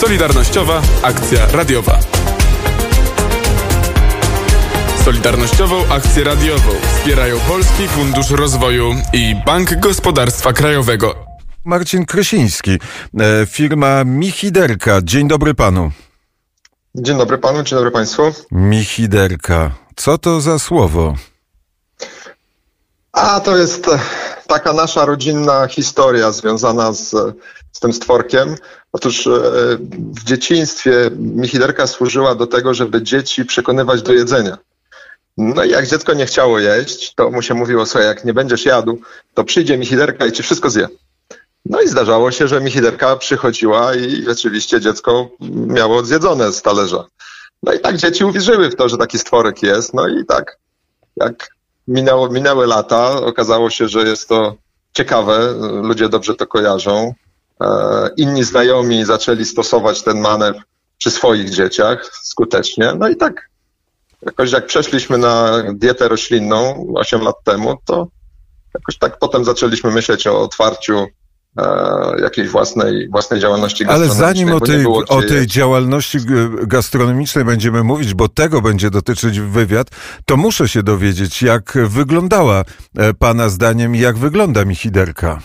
Solidarnościowa akcja radiowa. Solidarnościową akcję radiową wspierają Polski Fundusz Rozwoju i Bank Gospodarstwa Krajowego. Marcin Krysiński, e, firma Michiderka. Dzień dobry panu. Dzień dobry panu, dzień dobry państwu. Michiderka. Co to za słowo? A to jest taka nasza rodzinna historia związana z, z tym stworkiem. Otóż e, w dzieciństwie Michiderka służyła do tego, żeby dzieci przekonywać do jedzenia. No i jak dziecko nie chciało jeść, to mu się mówiło, słuchaj, jak nie będziesz jadł, to przyjdzie Michiderka i ci wszystko zje. No i zdarzało się, że Michiderka przychodziła i rzeczywiście dziecko miało zjedzone z talerza. No i tak dzieci uwierzyły w to, że taki stworek jest. No i tak, jak minęło, minęły lata, okazało się, że jest to ciekawe, ludzie dobrze to kojarzą. E, inni znajomi zaczęli stosować ten manewr przy swoich dzieciach skutecznie. No i tak jakoś jak przeszliśmy na dietę roślinną 8 lat temu, to jakoś tak potem zaczęliśmy myśleć o otwarciu jakiejś własnej, własnej działalności Ale gastronomicznej. zanim o tej, było o tej działalności gastronomicznej będziemy mówić, bo tego będzie dotyczyć wywiad, to muszę się dowiedzieć, jak wyglądała e, pana zdaniem i jak wygląda Michiderka.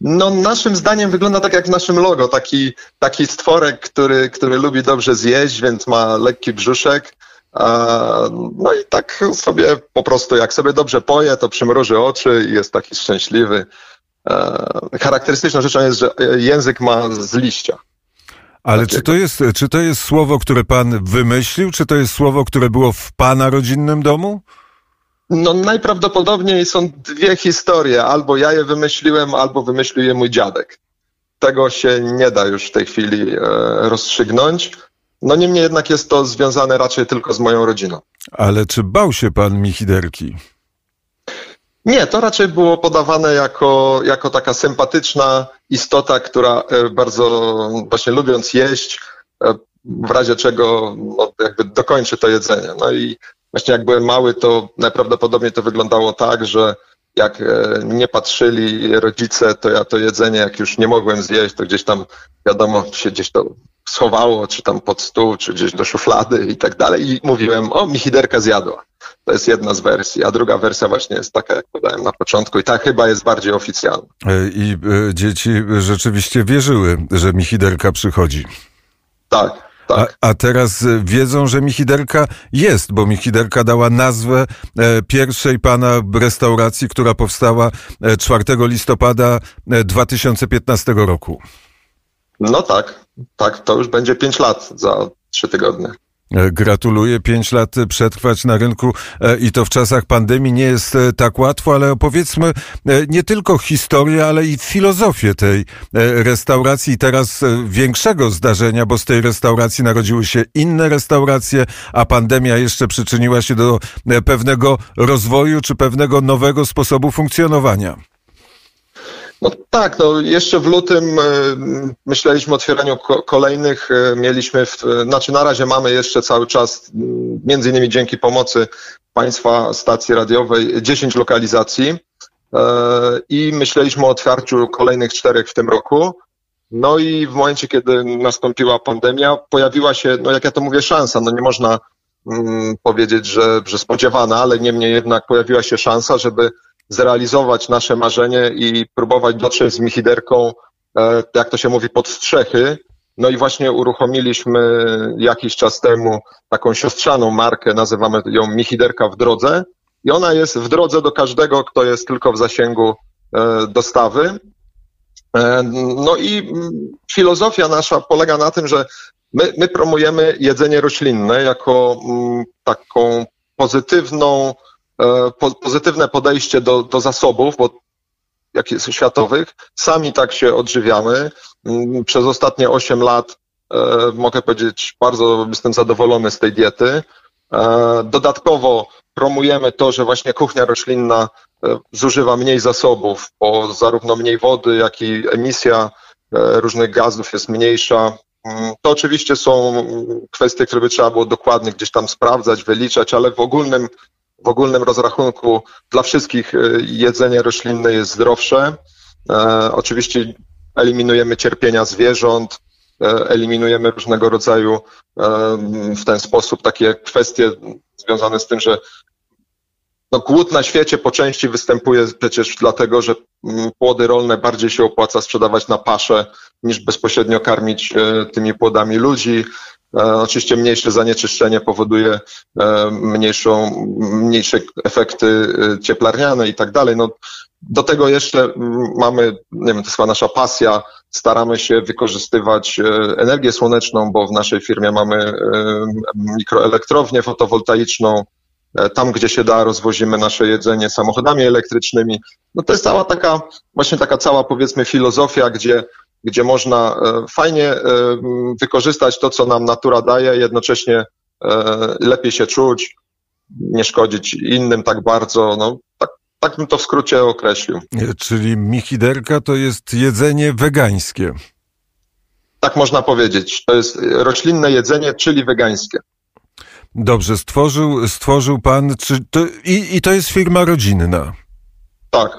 No, naszym zdaniem wygląda tak jak w naszym logo. Taki, taki stworek, który, który lubi dobrze zjeść, więc ma lekki brzuszek. A, No i tak sobie po prostu, jak sobie dobrze poje, to przymruży oczy i jest taki szczęśliwy. E, Charakterystyczną rzeczą jest, że język ma z liścia. Ale Takiego. czy to, jest, czy to jest słowo, które pan wymyślił, czy to jest słowo, które było w pana rodzinnym domu? No najprawdopodobniej są dwie historie. Albo ja je wymyśliłem, albo wymyślił je mój dziadek. Tego się nie da już w tej chwili e, rozstrzygnąć. No niemniej jednak jest to związane raczej tylko z moją rodziną. Ale czy bał się pan Michiderki? Nie, to raczej było podawane jako, jako taka sympatyczna istota, która e, bardzo właśnie lubiąc jeść, e, w razie czego no, jakby dokończy to jedzenie. No i właśnie jak byłem mały, to najprawdopodobniej to wyglądało tak, że jak e, nie patrzyli rodzice, to ja to jedzenie, jak już nie mogłem zjeść, to gdzieś tam, wiadomo, się gdzieś to schowało, czy tam pod stół, czy gdzieś do szuflady i tak dalej. I mówiłem, o, Michiderka zjadła. To jest jedna z wersji, a druga wersja właśnie jest taka, jak podałem na początku i ta chyba jest bardziej oficjalna. E, I e, dzieci rzeczywiście wierzyły, że Michiderka przychodzi. Tak, A, tak. a teraz e, wiedzą, że Michiderka jest, bo Michiderka dała nazwę e, pierwszej pana restauracji, która powstała e, 4 listopada e, 2015 roku. No tak, tak, to już będzie pięć lat za trzy tygodnie. E, Gratuluję, pięć lat przetrwać na rynku. E, i to w czasach pandemii nie jest e, tak łatwo, ale opowiedzmy e, nie tylko historię, ale i filozofię tej e, restauracji. Teraz e, większego zdarzenia, bo z tej restauracji narodziły się inne restauracje, a pandemia jeszcze przyczyniła się do e, pewnego rozwoju czy pewnego nowego sposobu funkcjonowania. No tak, no jeszcze w lutym e, myśleliśmy o otwieraniu ko- kolejnych, e, mieliśmy, w, e, znaczy na razie mamy jeszcze cały czas, między innymi dzięki pomocy Państwa stacji radiowej, 10 lokalizacji i myśleliśmy o otwarciu kolejnych czterech w tym roku. No i w momencie, kiedy nastąpiła pandemia, pojawiła się, no jak ja to mówię, szansa. No nie można mm, powiedzieć, że, że spodziewana, ale niemniej jednak pojawiła się szansa, żeby zrealizować nasze marzenie i próbować dotrzeć z Michiderką, e, jak to się mówi, pod strzechy. No i właśnie uruchomiliśmy jakiś czas temu taką siostrzaną markę, nazywamy ją Michiderka w drodze. I ona jest w drodze do każdego, kto jest tylko w zasięgu e, dostawy. E, No i filozofia nasza polega na tym, że my, my promujemy jedzenie roślinne jako mm, taką pozytywną, po, pozytywne podejście do, do zasobów, bo jak jest światowych, sami tak się odżywiamy. Mm, Przez ostatnie 8 lat e, mogę powiedzieć, bardzo jestem zadowolony z tej diety. E, Dodatkowo promujemy to, że właśnie kuchnia roślinna e, zużywa mniej zasobów, bo zarówno mniej wody, jak i emisja e, różnych gazów jest mniejsza. Mm, To oczywiście są kwestie, które by trzeba było dokładnie gdzieś tam sprawdzać, wyliczać, ale w ogólnym, w ogólnym rozrachunku dla wszystkich e, jedzenie roślinne jest zdrowsze. E, Oczywiście eliminujemy cierpienia zwierząt, eliminujemy różnego rodzaju w ten sposób takie kwestie związane z tym, że no, głód na świecie po części występuje przecież dlatego, że mm, płody rolne bardziej się opłaca sprzedawać na paszę niż bezpośrednio karmić e, tymi płodami ludzi. E, oczywiście mniejsze zanieczyszczenie powoduje e, mniejszą, mniejsze efekty cieplarniane i tak dalej. No, do tego jeszcze mamy, nie wiem, to jest chyba nasza pasja, staramy się wykorzystywać energię słoneczną, bo w naszej firmie mamy mikroelektrownię fotowoltaiczną, E, tam, gdzie się da, rozwozimy nasze jedzenie samochodami elektrycznymi. No to jest cała taka, właśnie taka cała powiedzmy filozofia, gdzie, gdzie można e, fajnie e, wykorzystać to, co nam natura daje, jednocześnie lepiej się czuć, nie szkodzić innym tak bardzo. No, tak, tak bym to w skrócie określił. Czyli michiderka to jest jedzenie wegańskie. Tak można powiedzieć. To jest roślinne jedzenie, czyli wegańskie. Dobrze, stworzył, stworzył pan, czy to, i, i to jest firma rodzinna. Tak.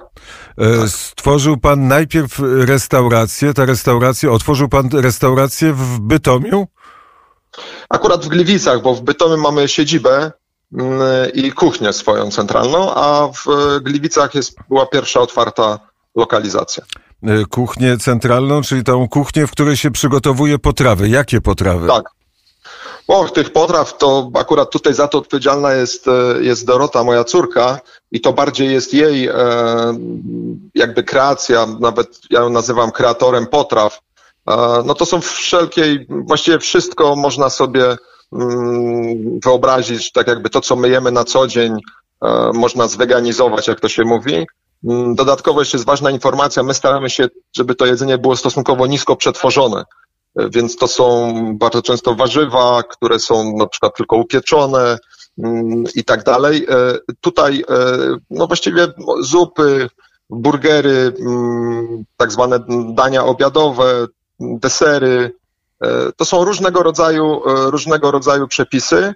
E, stworzył pan najpierw restaurację, ta restauracja, otworzył pan restaurację w Bytomiu? Akurat w Gliwicach, bo w Bytomiu mamy siedzibę mm, i kuchnię swoją centralną, a w Gliwicach jest, była pierwsza otwarta lokalizacja. E, kuchnię centralną, czyli tą kuchnię, w której się przygotowuje potrawy. Jakie potrawy? Tak. Och, tych potraw to akurat tutaj za to odpowiedzialna jest, e, jest Dorota, moja córka, i to bardziej jest jej e, jakby kreacja, nawet ja ją nazywam kreatorem potraw. E, no to są wszelkie, właściwie wszystko można sobie mm, wyobrazić, tak jakby to, co my jemy na co dzień, można zweganizować, jak to się mówi. Mm, dodatkowo jeszcze jest ważna informacja, my staramy się, żeby to jedzenie było stosunkowo nisko przetworzone. Więc to są bardzo często warzywa, które są na przykład tylko upieczone mm, i tak dalej. E, tutaj e, no właściwie zupy, burgery, mm, tak zwane dania obiadowe, desery, e, to są różnego rodzaju, różnego rodzaju przepisy.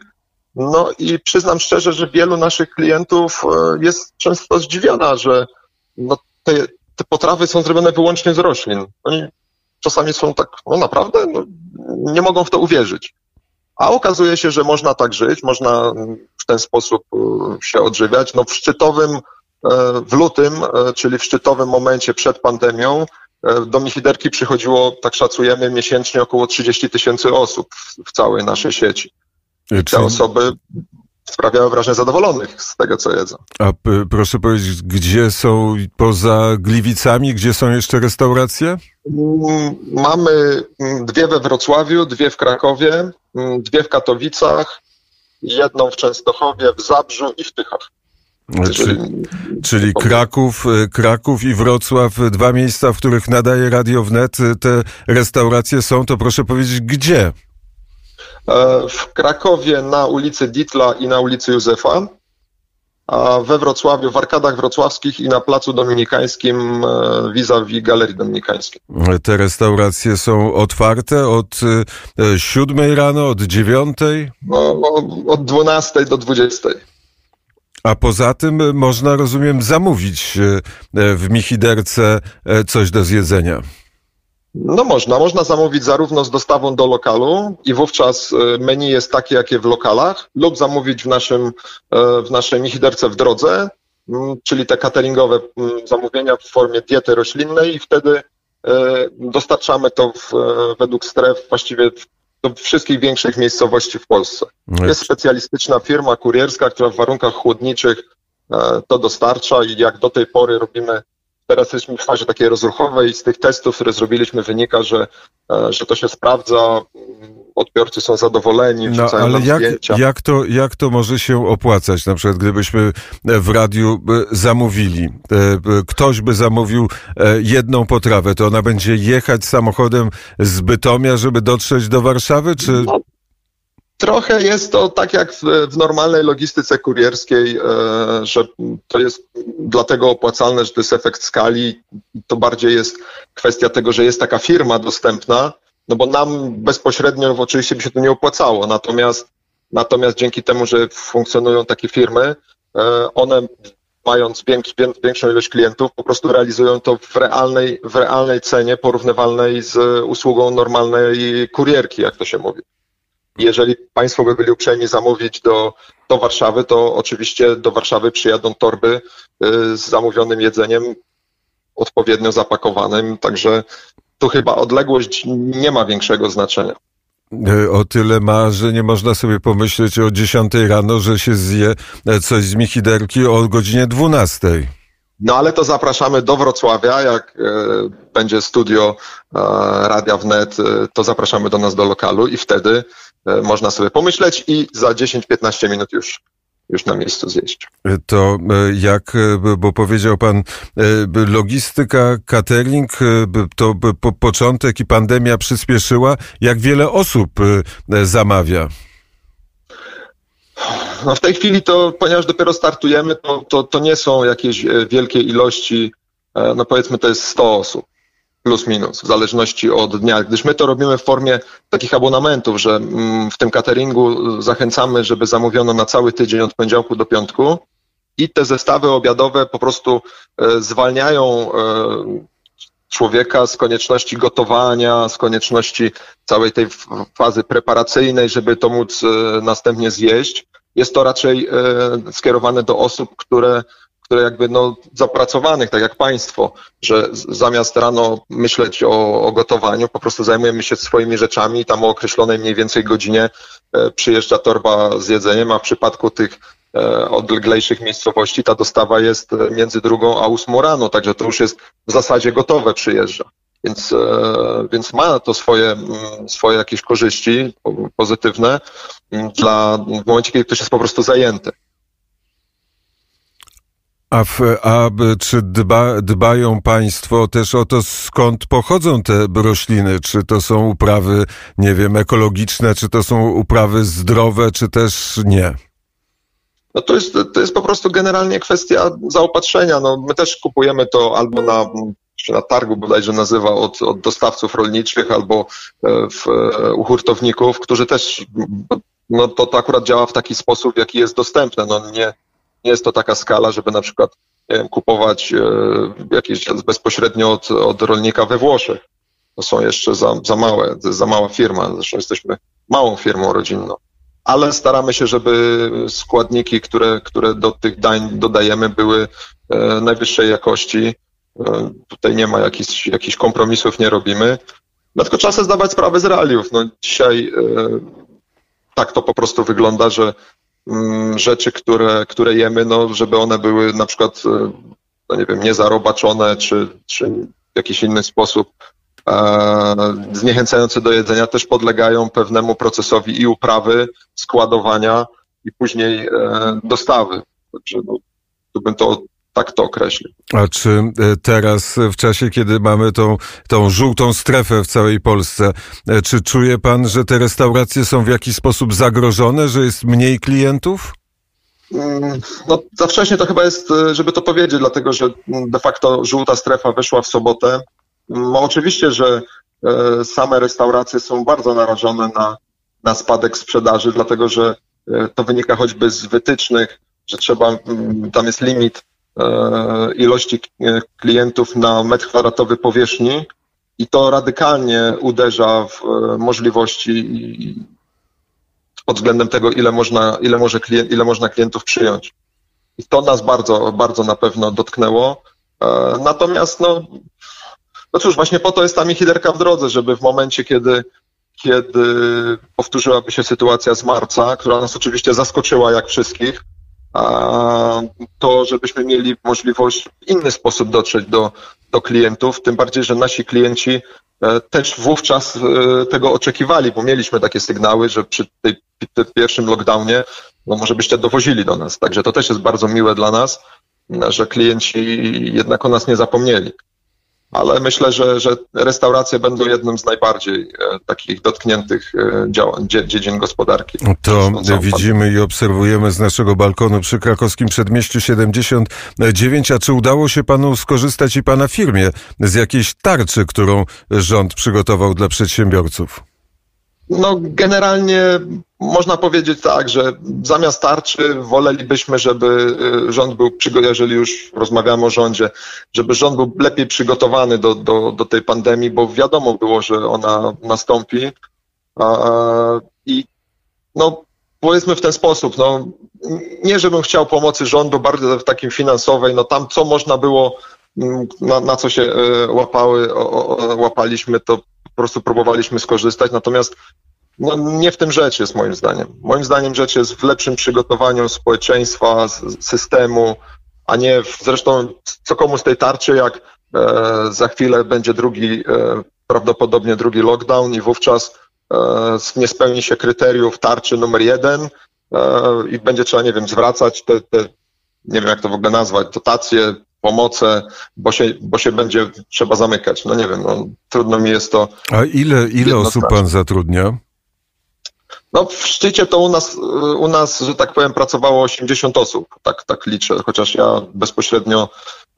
No i przyznam szczerze, że wielu naszych klientów jest często zdziwiona, że no te, te potrawy są zrobione wyłącznie z roślin. Oni czasami są tak, no naprawdę, no, nie mogą w to uwierzyć. A okazuje się, że można tak żyć, można w ten sposób e, się odżywiać. No w szczytowym, e, w lutym, e, czyli w szczytowym momencie przed pandemią, do Michiderki przychodziło, tak szacujemy, miesięcznie około 30 tysięcy osób w całej naszej sieci. Te osoby sprawiały wrażenie zadowolonych z tego, co jedzą. A proszę powiedzieć, gdzie są poza Gliwicami, gdzie są jeszcze restauracje? Mm, mamy mm, dwie we Wrocławiu, dwie w Krakowie, mm, dwie w Katowicach, jedną w Częstochowie, w Zabrzu i w Tychach. Czyli, czyli Kraków, y, Kraków i Wrocław, dwa miejsca, w których nadaje Radio Wnet. Te restauracje są, to proszę powiedzieć, gdzie? E, w Krakowie na ulicy Ditla i na ulicy Józefa, a we Wrocławiu, w Arkadach Wrocławskich i na Placu Dominikańskim e, vis-a-vis Galerii Dominikańskiej. Te restauracje są otwarte od e, siódmej rano, od dziewiątej? No, od dwunastej do dwudziestej. A poza tym można, rozumiem, zamówić w Michiderce coś do zjedzenia. No można, można zamówić zarówno z dostawą do lokalu i wówczas e, menu jest takie, jakie w lokalach, lub zamówić w naszym, e, w naszej michiderce w drodze, mm, czyli te cateringowe mm, zamówienia w formie diety roślinnej i wtedy e, dostarczamy to w, według stref właściwie do wszystkich większych miejscowości w Polsce. No jest specjalistyczna firma kurierska, która w warunkach chłodniczych to dostarcza i jak do tej pory robimy Teraz jesteśmy w fazie takiej rozruchowej. I z tych testów, które zrobiliśmy, wynika, że, e, że to się sprawdza, odbiorcy są zadowoleni, no, ale jak, jak, to, jak to może się opłacać? Na przykład gdybyśmy w radiu e, zamówili, e, ktoś by zamówił jedną potrawę, to ona będzie jechać samochodem z Bytomia, żeby dotrzeć do Warszawy, czy... No, Trochę jest to tak jak w, w, normalnej logistyce kurierskiej, e, że to jest dlatego opłacalne, że to jest efekt skali. To bardziej jest kwestia tego, że jest taka firma dostępna, no bo nam bezpośrednio oczywiście by się to nie opłacało. Natomiast, natomiast dzięki temu, że funkcjonują takie firmy, e, one mając większą ilość klientów, po prostu realizują to w realnej, w realnej cenie, porównywalnej z usługą normalnej kurierki, jak to się mówi. Jeżeli Państwo by byli uprzejmi zamówić do, do Warszawy, to oczywiście do Warszawy przyjadą torby y, z zamówionym jedzeniem, odpowiednio zapakowanym, także tu chyba odległość nie ma większego znaczenia. E, o tyle ma, że nie można sobie pomyśleć o 10 rano, że się zje e, coś z michiderki o godzinie 12. No ale to zapraszamy do Wrocławia, jak e, będzie studio e, Radia Wnet, to zapraszamy do nas do lokalu i wtedy można sobie pomyśleć i za 10-15 minut już już na miejscu zjeść. To e, jak, e, bo powiedział pan, e, logistyka, catering, to po początek i pandemia przyspieszyła. Jak wiele osób zamawia? No w tej chwili to, ponieważ dopiero startujemy, to, to, to nie są jakieś wielkie ilości, no powiedzmy to jest 100 osób plus minus, w zależności od dnia, gdyż my to robimy w formie takich abonamentów, że mm, w tym cateringu zachęcamy, żeby zamówiono na cały tydzień od poniedziałku do piątku i te zestawy obiadowe po prostu e, zwalniają e, człowieka z konieczności gotowania, z konieczności całej tej fazy preparacyjnej, żeby to móc e, następnie zjeść. Jest to raczej skierowane do osób, które które jakby no zapracowanych, tak jak państwo, że zamiast rano myśleć o, o gotowaniu, po prostu zajmujemy się swoimi rzeczami i tam o określonej mniej więcej godzinie e, przyjeżdża torba z jedzeniem, a w przypadku tych e, odleglejszych miejscowości ta dostawa jest między drugą a ósmą rano, także to już jest w zasadzie gotowe przyjeżdża. Więc, e, więc ma to swoje, swoje jakieś korzyści pozytywne dla, w momencie, kiedy ktoś jest po prostu zajęty. A, w, a czy dba, dbają Państwo też o to, skąd pochodzą te rośliny? Czy to są uprawy, nie wiem, ekologiczne, czy to są uprawy zdrowe, czy też nie? No to jest, to jest po prostu generalnie kwestia zaopatrzenia. No, my też kupujemy to albo na, na targu bodajże nazywa od, od dostawców rolniczych, albo e, w, e, u hurtowników, którzy też, no to, to akurat działa w taki sposób, jaki jest dostępny. No nie, nie jest to taka skala, żeby na przykład wiem, kupować e, jakieś bezpośrednio od, od rolnika we Włoszech. To są jeszcze za, za małe, za mała firma. Zresztą jesteśmy małą firmą rodzinną. Ale staramy się, żeby składniki, które, które do tych dań dodajemy, były e, najwyższej jakości. E, tutaj nie ma jakichś, kompromisów, nie robimy. Dlatego trzeba sobie zdawać sprawę z realiów. No, dzisiaj tak to po prostu wygląda, że rzeczy, które, które jemy, no, żeby one były na przykład, e, no nie wiem, niezarobaczone, czy, czy w jakiś inny sposób e, zniechęcające do jedzenia, też podlegają pewnemu procesowi i uprawy, składowania i później e, dostawy. Także no, tu bym to tak to określił. A czy e, teraz, w czasie, kiedy mamy tą, tą żółtą strefę w całej Polsce, e, czy czuje pan, że te restauracje są w jakiś sposób zagrożone, że jest mniej klientów? Mm, no, za wcześnie to chyba jest, e, żeby to powiedzieć, dlatego że de facto żółta strefa wyszła w sobotę. No, oczywiście, że same restauracje są bardzo narażone na, na spadek sprzedaży, dlatego że to wynika choćby z wytycznych, że trzeba, mm, tam jest limit E, ilości klientów na metr kwadratowy powierzchni i to radykalnie uderza w e, możliwości pod względem tego, ile można, ile może klient, ile można klientów przyjąć. I to nas bardzo, bardzo na pewno dotknęło. E, natomiast, no, no cóż, właśnie po to jest ta michiderka w drodze, żeby w momencie, kiedy, kiedy powtórzyłaby się sytuacja z marca, która nas oczywiście zaskoczyła jak wszystkich, to żebyśmy mieli możliwość w inny sposób dotrzeć do, do klientów, tym bardziej, że nasi klienci e, też wówczas e, tego oczekiwali, bo mieliśmy takie sygnały, że przy tej, tym pierwszym lockdownie, no może byście dowozili do nas. Także to też jest bardzo miłe dla nas, że klienci jednak o nas nie zapomnieli ale myślę, że, że restauracje będą jednym z najbardziej e, takich dotkniętych e, działań, dziedzin gospodarki. To widzimy i obserwujemy z naszego balkonu przy krakowskim przedmieściu 79. A czy udało się panu skorzystać i pana firmie z jakiejś tarczy, którą rząd przygotował dla przedsiębiorców? No generalnie można powiedzieć tak, że zamiast tarczy wolelibyśmy, żeby y, rząd był jeżeli już rozmawiamy o rządzie, żeby rząd był lepiej przygotowany do, do, do tej pandemii, bo wiadomo było, że ona nastąpi. I no, powiedzmy w ten sposób, no, nie żebym chciał pomocy rządu bardzo w takim finansowej, no tam co można było, na, na co się y, łapały, łapaliśmy, to po prostu próbowaliśmy skorzystać, natomiast no, nie w tym rzecz jest moim zdaniem. Moim zdaniem rzecz jest w lepszym przygotowaniu społeczeństwa, systemu, a nie w, zresztą co komu z tej tarczy, jak e, za chwilę będzie drugi, e, prawdopodobnie drugi lockdown i wówczas e, nie spełni się kryteriów tarczy numer jeden e, i będzie trzeba, nie wiem, zwracać te, te, nie wiem jak to w ogóle nazwać, dotacje, pomoce, bo się, bo się będzie trzeba zamykać. No nie wiem, no, trudno mi jest to. A ile, ile osób pan zatrudnia? No w szczycie to u nas, u nas, że tak powiem, pracowało 80 osób, tak, tak liczę, chociaż ja bezpośrednio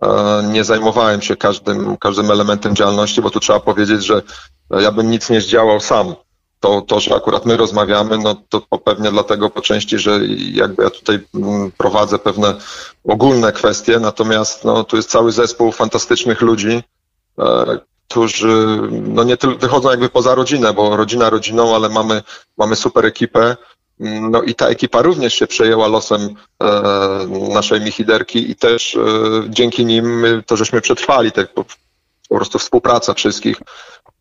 e, nie zajmowałem się każdym, każdym elementem działalności, bo tu trzeba powiedzieć, że ja bym nic nie zdziałał sam. To, to, że akurat my rozmawiamy, no to pewnie dlatego po części, że jakby ja tutaj mm, prowadzę pewne ogólne kwestie, natomiast no, tu jest cały zespół fantastycznych ludzi, e, którzy no nie tylko wychodzą jakby poza rodzinę, bo rodzina rodziną, ale mamy, mamy super ekipę. No i ta ekipa również się przejęła losem e, naszej Michiderki i też e, dzięki nim to żeśmy przetrwali, tak po, po prostu współpraca wszystkich.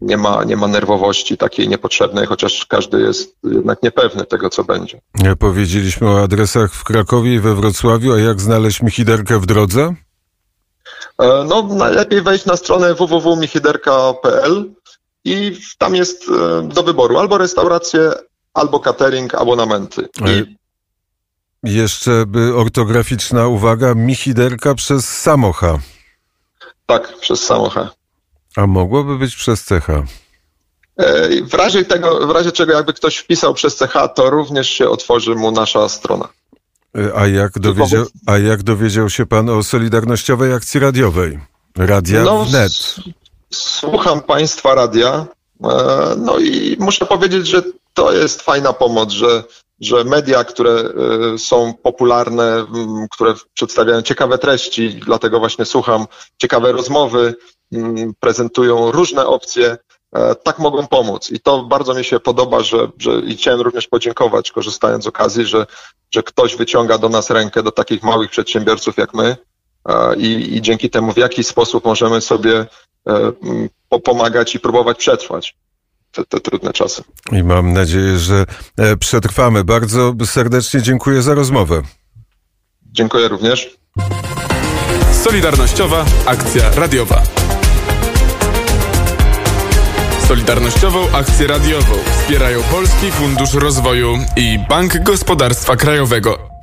Nie ma, nie ma nerwowości takiej niepotrzebnej, chociaż każdy jest jednak niepewny tego, co będzie. Powiedzieliśmy o adresach w Krakowie i we Wrocławiu, a jak znaleźć Michiderkę w drodze? E, no, najlepiej wejść na stronę www.michiderka.pl i tam jest e, do wyboru albo restauracje, albo catering, abonamenty. I... Jeszcze by ortograficzna uwaga, Michiderka przez Samocha. Tak, przez Samocha. A mogłoby być przez Cecha. E, w razie tego, w razie czego jakby ktoś wpisał przez CH, to również się otworzy mu nasza strona. A jak, dowiedział, a jak dowiedział się pan o Solidarnościowej Akcji Radiowej? Radia no, Wnet. Słucham państwa radia, e, no i muszę powiedzieć, że to jest fajna pomoc, że, że media, które e, są popularne, które przedstawiają ciekawe treści, dlatego właśnie słucham, ciekawe rozmowy, prezentują różne opcje, E, tak mogą pomóc. I to bardzo mi się podoba, że, że i chciałem również podziękować, korzystając z okazji, że, że ktoś wyciąga do nas rękę, do takich małych przedsiębiorców jak my e, i, i dzięki temu w jaki sposób możemy sobie e, pomagać i próbować przetrwać. Te, te, trudne czasy. I mam nadzieję, że przetrwamy. Bardzo serdecznie dziękuję za rozmowę. Dziękuję również. Solidarnościowa akcja radiowa. Solidarnościową akcję radiową wspierają Polski Fundusz Rozwoju i Bank Gospodarstwa Krajowego.